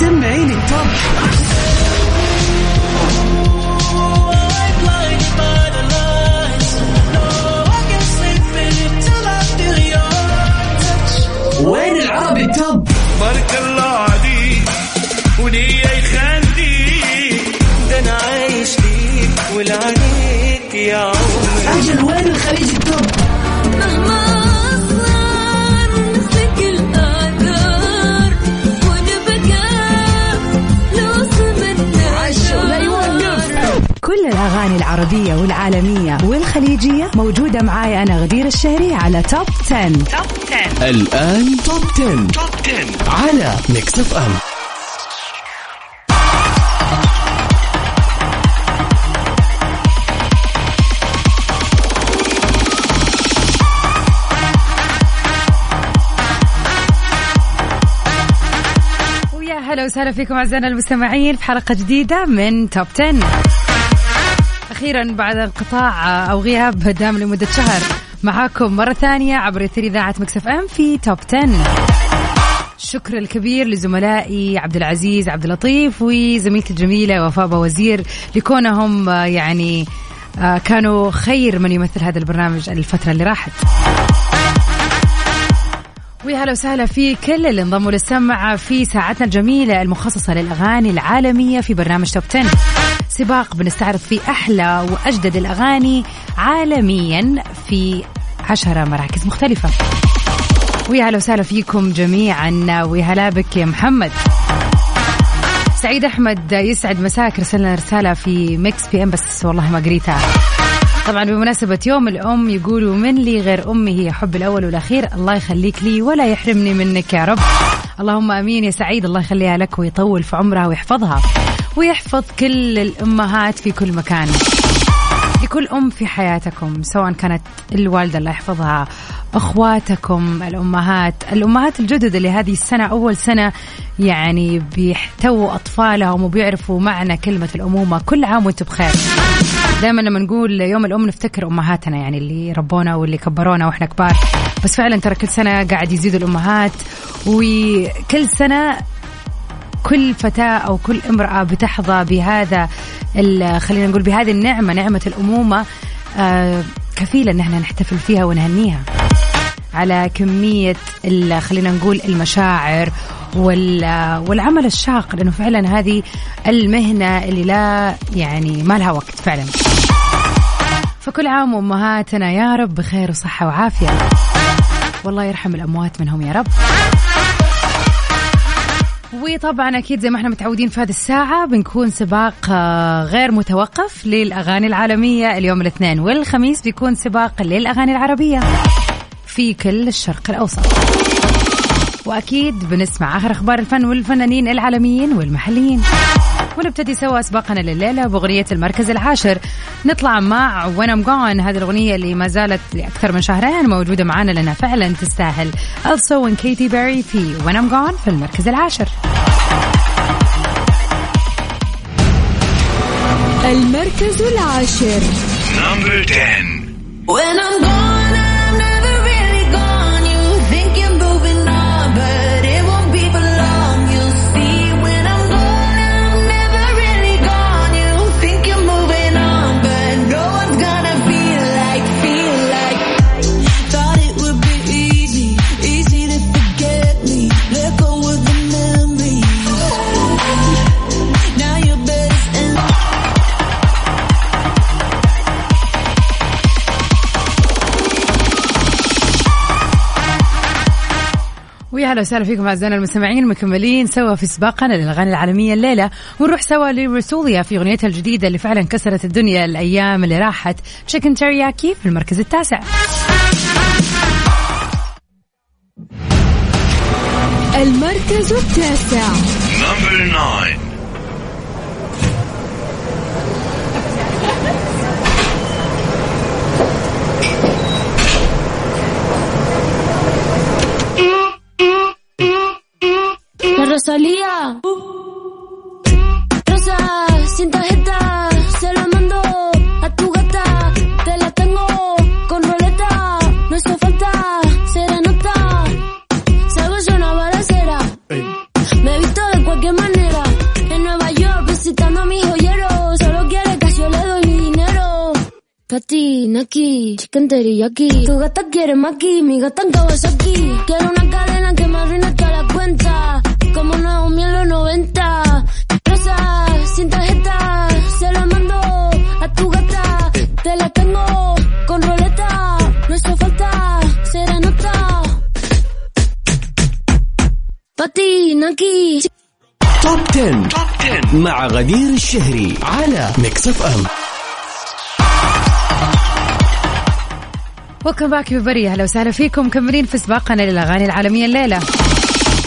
سمعيني التوب. العربية والعالمية والخليجية موجودة معاي أنا غدير الشهري على Top 10. الآن Top 10. Top 10 على Mix FM ويا هلا وسهلا فيكم أعزائنا المستمعين في حلقة جديدة من Top 10. أخيرا بعد انقطاع أو غياب دام لمدة شهر معاكم مرة ثانية عبر إثير إذاعة مكسف أم في توب 10. الشكر الكبير لزملائي عبد العزيز عبد اللطيف وزميلتي الجميلة وفاء وزير لكونهم آه، يعني آه، كانوا خير من يمثل هذا البرنامج الفترة اللي راحت. ويا هلا وسهلا في كل اللي انضموا للسمع في ساعتنا الجميلة المخصصة للأغاني العالمية في برنامج توب 10. سباق بنستعرض فيه أحلى وأجدد الأغاني عالميا في عشرة مراكز مختلفة. ويا هلا وسهلا فيكم جميعا. ويا هلا بك يا محمد. سعيد أحمد يسعد مساك. رسلنا رسالة في Mix FM بس والله ما قريتها. طبعا بمناسبة يوم الأم يقولوا من لي غير أمي هي حبي الأول والأخير. الله يخليك لي ولا يحرمني منك يا رب. اللهم أمين يا سعيد. الله يخليها لك ويطول في عمرها ويحفظها. ويحفظ كل الأمهات في كل مكان. لكل أم في حياتكم سواء كانت الوالدة الله يحفظها أخواتكم الأمهات الأمهات الجدد اللي هذه السنة أول سنة يعني بيحتووا أطفالهم وبيعرفوا معنى كلمة الأمومة. كل عام وأنتم بخير. دائما لما نقول يوم الأم نفتكر أمهاتنا يعني اللي ربونا واللي كبرونا وإحنا كبار. بس فعلا ترى كل سنة قاعد يزيدوا الأمهات وكل سنة كل فتاة أو كل امرأة بتحظى بهذا خلينا نقول بهذه النعمة نعمة الأمومة آه، كفيلة أن إحنا نحتفل فيها ونهنيها. على كمية خلينا نقول المشاعر وال- والعمل الشاق لأنه فعلا هذه المهنة اللي لا يعني ما لها وقت فعلا. فكل عام وأمهاتنا يا رب بخير وصحة وعافية. والله يرحم الأموات منهم يا رب. وطبعا أكيد زي ما إحنا متعودين في هذه الساعة بنكون سباق آه، غير متوقف للأغاني العالمية اليوم الاثنين والخميس بيكون سباق للأغاني العربية في كل الشرق الأوسط. وأكيد بنسمع آخر أخبار الفن والفنانين العالميين والمحليين. ونبتدي سوا سباقنا لليلة بأغنية المركز العاشر. نطلع مع وين ام جون هذه الأغنية اللي ما زالت لاكثر من شهرين موجودة معنا لانها فعلا تستاهل. السو وين كيتي بيري في وين ام جون في المركز العاشر. المركز العاشر. نمبر 10 When I'm gone, ويا هلا وسهلا فيكم أعزائنا المستمعين مكملين سوا في سباقنا للأغاني العالمية الليلة. ونروح سوا لرسوليا في أغنيتها الجديدة اللي فعلا كسرت الدنيا الأيام اللي راحت. تشيكن ترياكي في المركز التاسع. المركز التاسع. Rosalía. Uh. Rosa, sin tarjeta, se la mando a tu gata. Te la tengo con roleta, no hizo falta serenata. Salgo yo una balacera, me he visto de cualquier manera. En Nueva York visitando a mis joyeros, solo quiere que yo le doy mi dinero. Katy, Naki, chicken teriyaki. Tu gata quiere maki, mi gata en Kawasaki. Quiero una cadena que me arruina مع غدير الشهري على ميكس اف ام وكم باك ببرية أهلا وسهلا فيكم. مكملين في سباقنا للأغاني العالمية الليلة.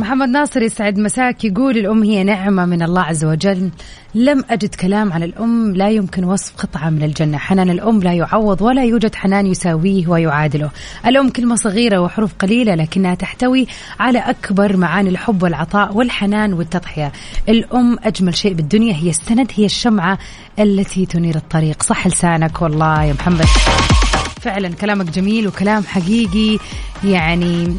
محمد ناصر يسعد مساك يقول الأم هي نعمة من الله عز وجل. لم أجد كلام عن الأم لا يمكن وصف قطعة من الجنة. حنان الأم لا يعوض ولا يوجد حنان يساويه ويعادله. الأم كلمة صغيرة وحروف قليلة لكنها تحتوي على أكبر معاني الحب والعطاء والحنان والتضحية. الأم أجمل شيء بالدنيا هي السند هي الشمعة التي تنير الطريق. صح لسانك والله يا محمد. فعلا كلامك جميل وكلام حقيقي يعني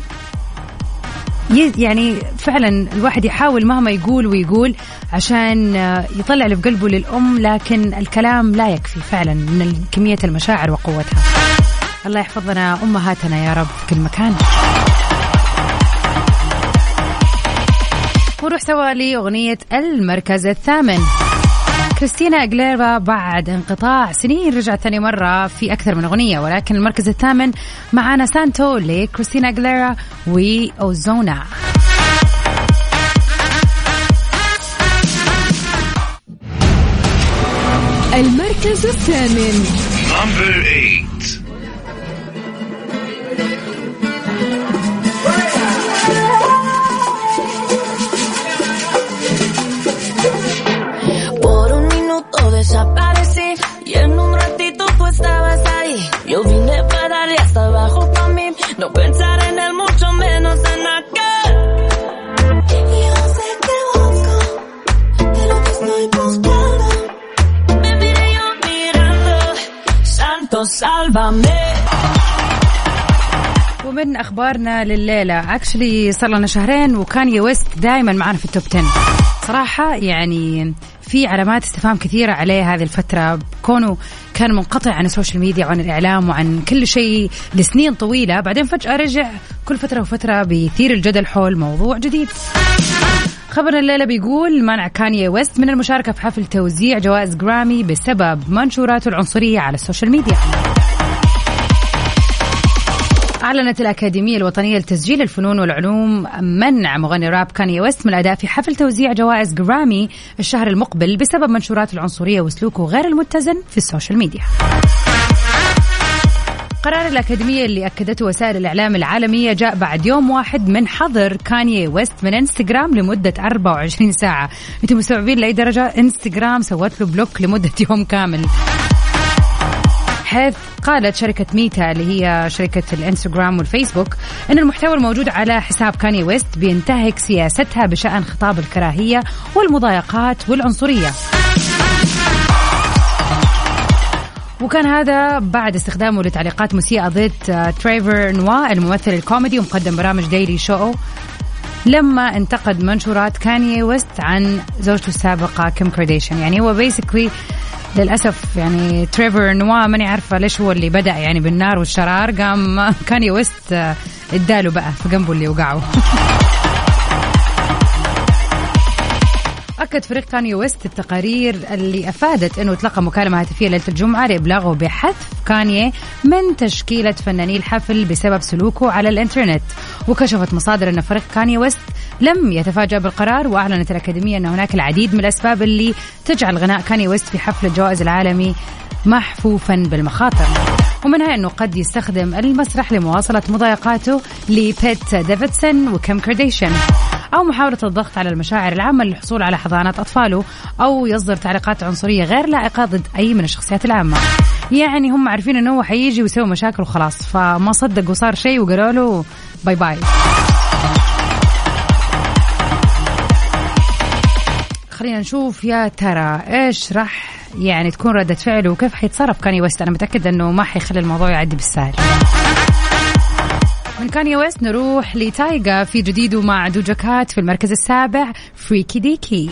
يعني فعلا الواحد يحاول مهما يقول ويقول عشان آه، يطلع اللي في قلبه للأم لكن الكلام لا يكفي فعلا من كمية المشاعر وقوتها. الله يحفظ لنا أمهاتنا يا رب في كل مكان. ونروح سوا لأغنية المركز الثامن. كريستينا أغليرا بعد انقطاع سنين. رجعت ثاني مرة في أكثر من أغنية ولكن المركز الثامن معانا سانتو لكريستينا أغليرا وأوزونا المركز الثامن. Number eight. Desaparecí y en un ratito tú estabas ahí. Yo vine para darle hasta abajo pa' mí, no pensar en él mucho menos en aquel. Yo sé que busco de lo que estoy buscando. Me miré yo mirando, santo sálvame. ومن اخبارنا لليله اكشلي صار لنا شهرين وكاني ويست دائما معنا في التوب 10 صراحة يعني في علامات استفهام كثيرة عليه هذه الفترة كونه كان منقطع عن السوشيال ميديا وعن الإعلام وعن كل شيء لسنين طويلة. بعدين فجأة رجع كل فترة وفترة بيثير الجدل حول موضوع جديد. خبر الليلة بيقول منع كانيي ويست من المشاركة في حفل توزيع جوائز جرامي بسبب منشوراته العنصرية على السوشيال ميديا. أعلنت الأكاديمية الوطنية لتسجيل الفنون والعلوم منع مغني راب كانيي ويست من الأداء في حفل توزيع جوائز جرامي الشهر المقبل بسبب منشورات العنصرية وسلوكه غير المتزن في السوشيال ميديا. قرار الأكاديمية اللي أكدته وسائل الإعلام العالمية جاء بعد يوم واحد من حظر كانيي ويست من إنستغرام لمدة 24 ساعة. أنتم مستوعبين لأي درجة إنستغرام سوت له block لمدة يوم كامل. حيث قالت شركة ميتا اللي هي شركة الإنستغرام والفيسبوك أن المحتوى الموجود على حساب كانيي ويست بينتهك سياستها بشأن خطاب الكراهية والمضايقات والعنصرية. وكان هذا بعد استخدامه لتعليقات مسيئة ضد آه، تريفر نوا الممثل الكوميدي ومقدم برامج Daily Show لما انتقد منشورات كانيي ويست عن زوجته السابقة كيم كارديشن يعني هو basically للأسف يعني تريفر نوا ماني عارفة ليش هو اللي بدأ يعني بالنار والشرار. قام كاني ويست آه، اداله بقى في جنبه اللي وقعه أكد فريق كاني ويست التقارير اللي أفادت أنه تلقى مكالمة هاتفية ليلة الجمعة لإبلاغه بحذف كانيي من تشكيلة فناني الحفل بسبب سلوكه على الإنترنت. وكشفت مصادر أن فريق كاني ويست لم يتفاجأ بالقرار وأعلنت الأكاديمية أن هناك العديد من الأسباب اللي تجعل غناء كاني ويست في حفل الجوائز العالمي محفوفا بالمخاطر. ومنها أنه قد يستخدم المسرح لمواصلة مضايقاته لبيت ديفيدسون وكيم كارديشن أو محاولة الضغط على المشاعر العامة للحصول على حضانات أطفاله أو يصدر تعليقات عنصرية غير لائقة ضد أي من الشخصيات العامة. يعني هم عارفين أنه هو حيجي ويسوي مشاكل وخلاص فما صدقوا صار شيء وقالوا له bye bye خلينا نشوف يا ترى إيش راح يعني تكون ردة فعله وكيف حيتصرف كاني ويست. أنا متأكدة إنه ما حيخلي الموضوع يعدي بالسهل. من كاني ويست نروح لتايجا في جديده مع دوجا كات في المركز السابع فريكي ديكي.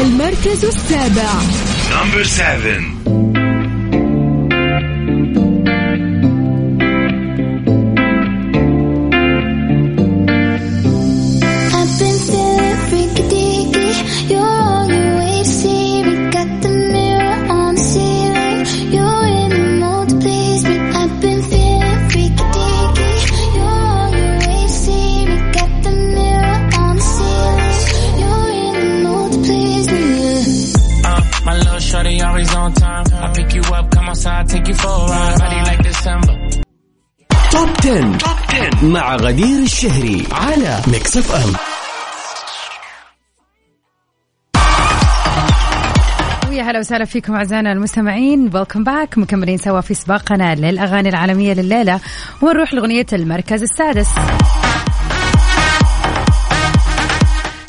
المركز السابع. Number 7 take you for a ride. Body like December. Top 10. مع غدير الشهري على Mix FM ويا هلا وسهلا فيكم أعزائنا المستمعين. Welcome back مكملين سوا في سباقنا للأغاني العالمية لليلة. ونروح لأغنية المركز السادس.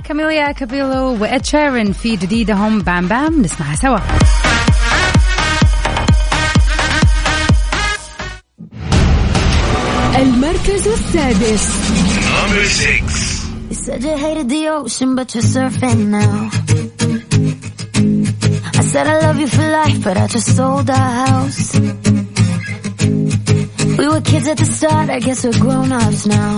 كاميليا كابيلو وإد شيرن في جديدهم. Bam Bam نسمعها سوا. المركز السادس Number six. You said you hated the ocean, but you're surfing now. I said I love you for life, but I just sold our house. We were kids at the start, I guess we're grown-ups now.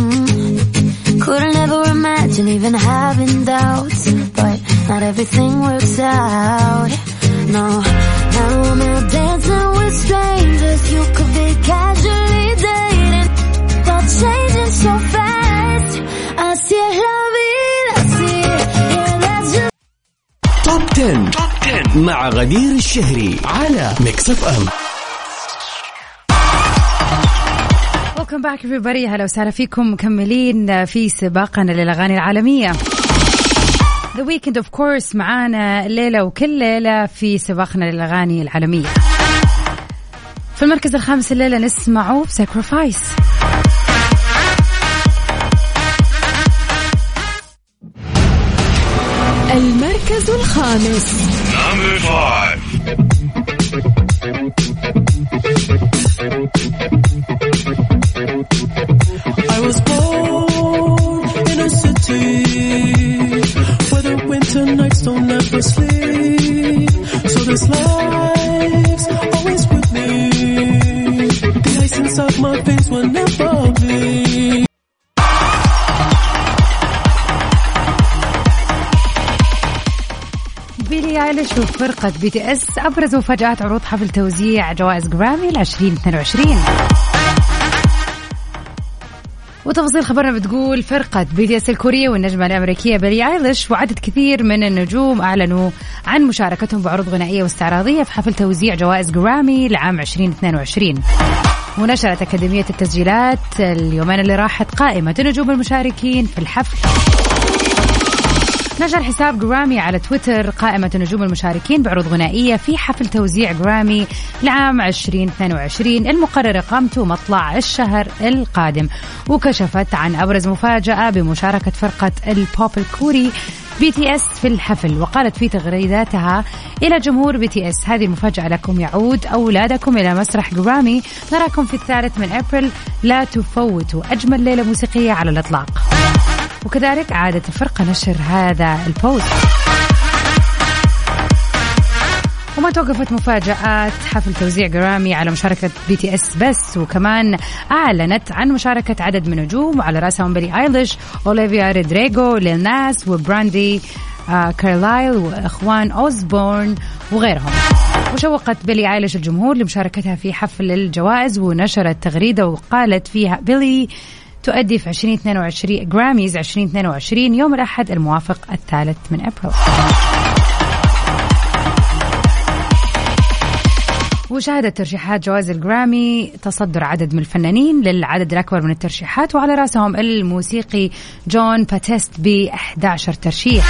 Mm. Couldn't ever imagine even having doubts, but not everything works out. No, مع غدير الشهري على Mix FM welcome back everybody يا هلا وسهلا فيكم. مكملين في سباقنا للأغاني العالمية. The Weekend of course معانا الليلة وكل ليلة في سباقنا للأغاني العالمية. في المركز الخامس الليلة نسمعه ساكرفايس المركز الخامس. بيلي ايليش وفرقة BTS أبرز مفاجآت عروض حفل توزيع جوائز جرامي 2022 وتفاصيل خبرنا بتقول فرقة BTS الكورية والنجمة الأمريكية بيلي آيليش وعدد كثير من النجوم أعلنوا عن مشاركتهم بعروض غنائية واستعراضية في حفل توزيع جوائز جرامي لعام 2022 ونشرت أكاديمية التسجيلات اليومين اللي راحت قائمة النجوم المشاركين في الحفل. نشر حساب جرامي على تويتر قائمة النجوم المشاركين بعروض غنائية في حفل توزيع جرامي لعام 2022 المقرر إقامته مطلع الشهر القادم. وكشفت عن أبرز مفاجأة بمشاركة فرقة البوب الكوري BTS في الحفل وقالت في تغريداتها إلى جمهور BTS هذه المفاجأة لكم يعود أولادكم إلى مسرح جرامي نراكم في الثالث من أبريل. لا تفوتوا أجمل ليلة موسيقية على الإطلاق. وكذلك عادت الفرقة نشر هذا ال post. وما توقفت مفاجآت حفل توزيع جرامي على مشاركة BTS بس وكمان أعلنت عن مشاركة عدد من النجوم وعلى رأسهم بيلي ايليش أوليفيا ريدريغو ليل ناس وبراندي آه كارلايل وإخوان أوزبورن وغيرهم. وشوقت بيلي ايليش الجمهور لمشاركتها في حفل الجوائز ونشرت تغريدة وقالت فيها بيلي تؤدي في 2022 Grammys 2022 يوم الأحد الموافق الثالث من أبريل وشهدت ترشيحات جوائز الجرامي تصدر عدد من الفنانين للعدد الأكبر من الترشيحات وعلى رأسهم الموسيقي جون باتيست ب 11 ترشيح.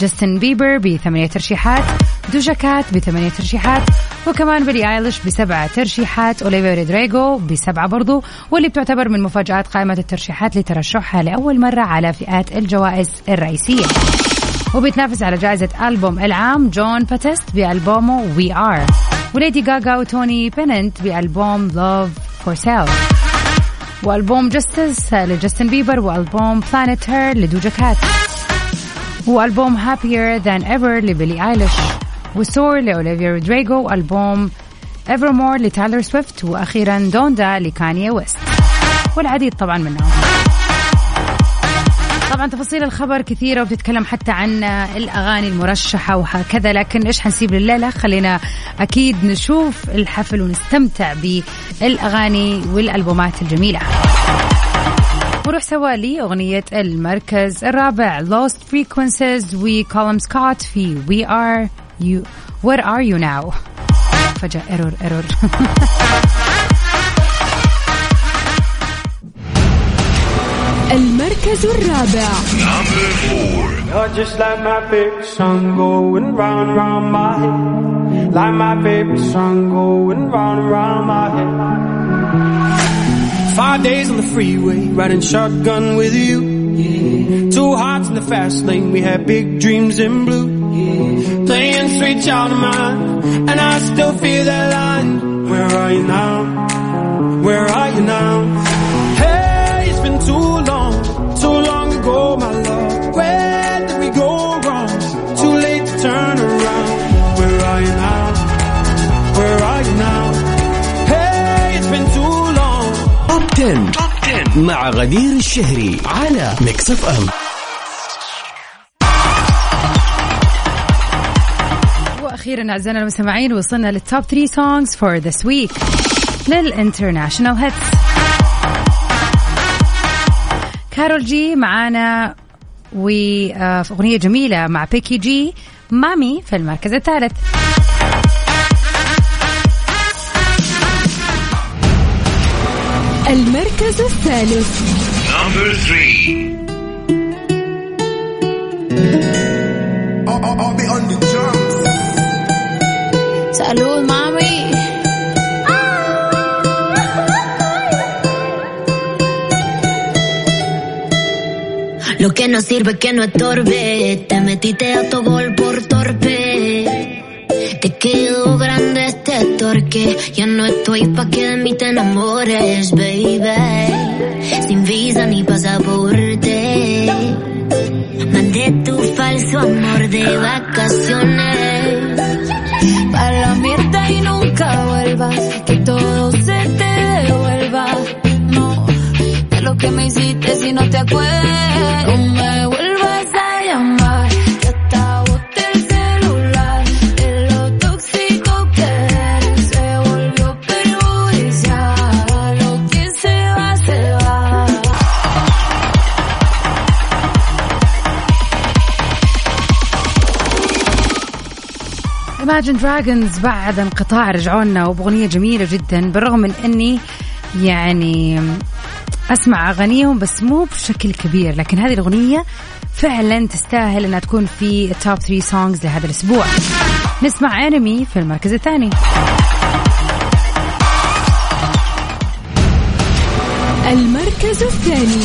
جاستن بيبر بثمانية ترشيحات دوجا كات بثمانية ترشيحات وكمان بيلي آيليش بسبعة ترشيحات أوليفيا رودريغو بسبعة برضو واللي بتعتبر من مفاجآت قائمة الترشيحات لترشحها لأول مرة على فئات الجوائز الرئيسية. وبيتنافس على جائزة ألبوم العام جون باتيست بألبومه We Are وليدي غاغا وتوني بيننت بألبوم Love for Sale وألبوم Justice لجاستن بيبر وألبوم Planet Her لدوجا كات وألبوم Happier Than Ever لبيلي آيليش. و Sour لأوليفيا رودريغو وألبوم Evermore لتايلر سويفت. وأخيرا Donda لكانيي ويست. والعديد طبعا منهم. طبعا تفاصيل الخبر كثيرة وبتتكلم حتى عن الأغاني المرشحة وهكذا لكن إيش حنسيب لليلة؟ خلينا أكيد نشوف الحفل ونستمتع بالأغاني والألبومات الجميلة. نروح سوا لأغنية المركز الرابع Lost Frequencies وكولم سكوت في We Are You Where Are You Now فجأة ايرور ايرور المركز الرابع Number. You're just like my favorite song going round and round my head. Like my favorite song going round and round my head. Five days on the freeway, riding shotgun with you. Yeah. Two hearts in the fast lane, we had big dreams in blue. Yeah. Playing sweet child of mine, and I still feel that line. Where are you now? Where are you now? 10. توب 10 مع غدير الشهري على ميكس اف ام وأخيرا أعزائنا المستمعين وصلنا لل Top 3 songs for this week لل international hits كارول جي معانا وفي اغنيه جميلة مع بيكي جي Mamiii في المركز الثالث. المركز الثالث Number three. Salud, mami. Lo que no sirve que no estorbe. Te metiste a tu gol por torpe. Te quedó grande este torque. Ya no estoy pa' que de mí te enamores, baby. Sin visa ni pasaporte. Mandé tu falso amor de vacaciones. Para la mierda y nunca vuelvas. Que todo se te devuelva. No, de lo que me hiciste si no te acuerdas. Imagine Dragons بعد انقطاع رجعوا لنا وبأغنية جميلة جدا بالرغم من إني يعني أسمع أغانيهم بس مو بشكل كبير لكن هذه الأغنية فعلا تستاهل إنها تكون في ال top 3 songs لهذا الأسبوع. نسمع Enemy في المركز الثاني. المركز الثاني.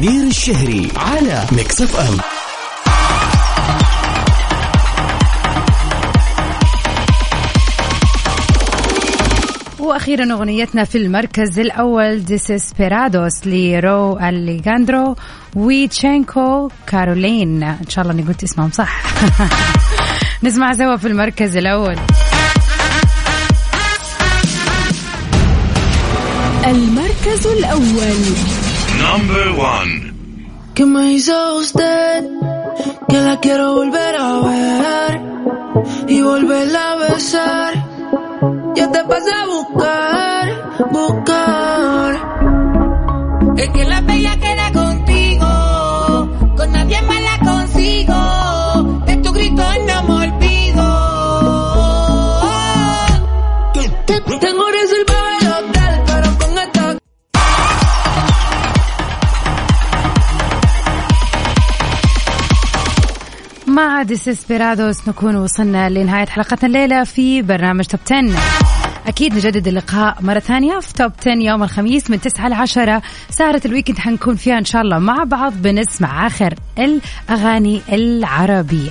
10 مع غدير الشهري على Mix FM وأخيرا أغنيتنا في المركز الأول Desesperados ل Rauw Alejandro و Chencho Corleone. إن شاء الله إني قلت اسمهم صح. نسمع سوا في المركز الأول. المركز الأول. Number one. ¿Qué me hizo usted? Que la quiero volver a ver y volverla a besar. Yo te pasé a buscar, buscar. Es que la bella queda contigo, con nadie más la consigo. مع Desesperados نكون وصلنا لنهاية حلقتنا الليلة في برنامج Top 10 أكيد نجدد اللقاء مرة ثانية في Top 10 يوم الخميس من 9 ل 10 سهرة ال weekend حنكون فيها إن شاء الله مع بعض. بنسمع آخر الأغاني العربية.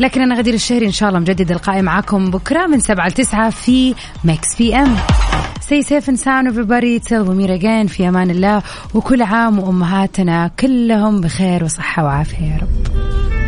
لكن أنا غدير الشهري إن شاء الله نجدد اللقاء معاكم بكرة من 7 ل 9 في Mix FM Stay safe and sound everybody. till we meet again في أمان الله. وكل عام وأمهاتنا كلهم بخير وصحة وعافية يا رب.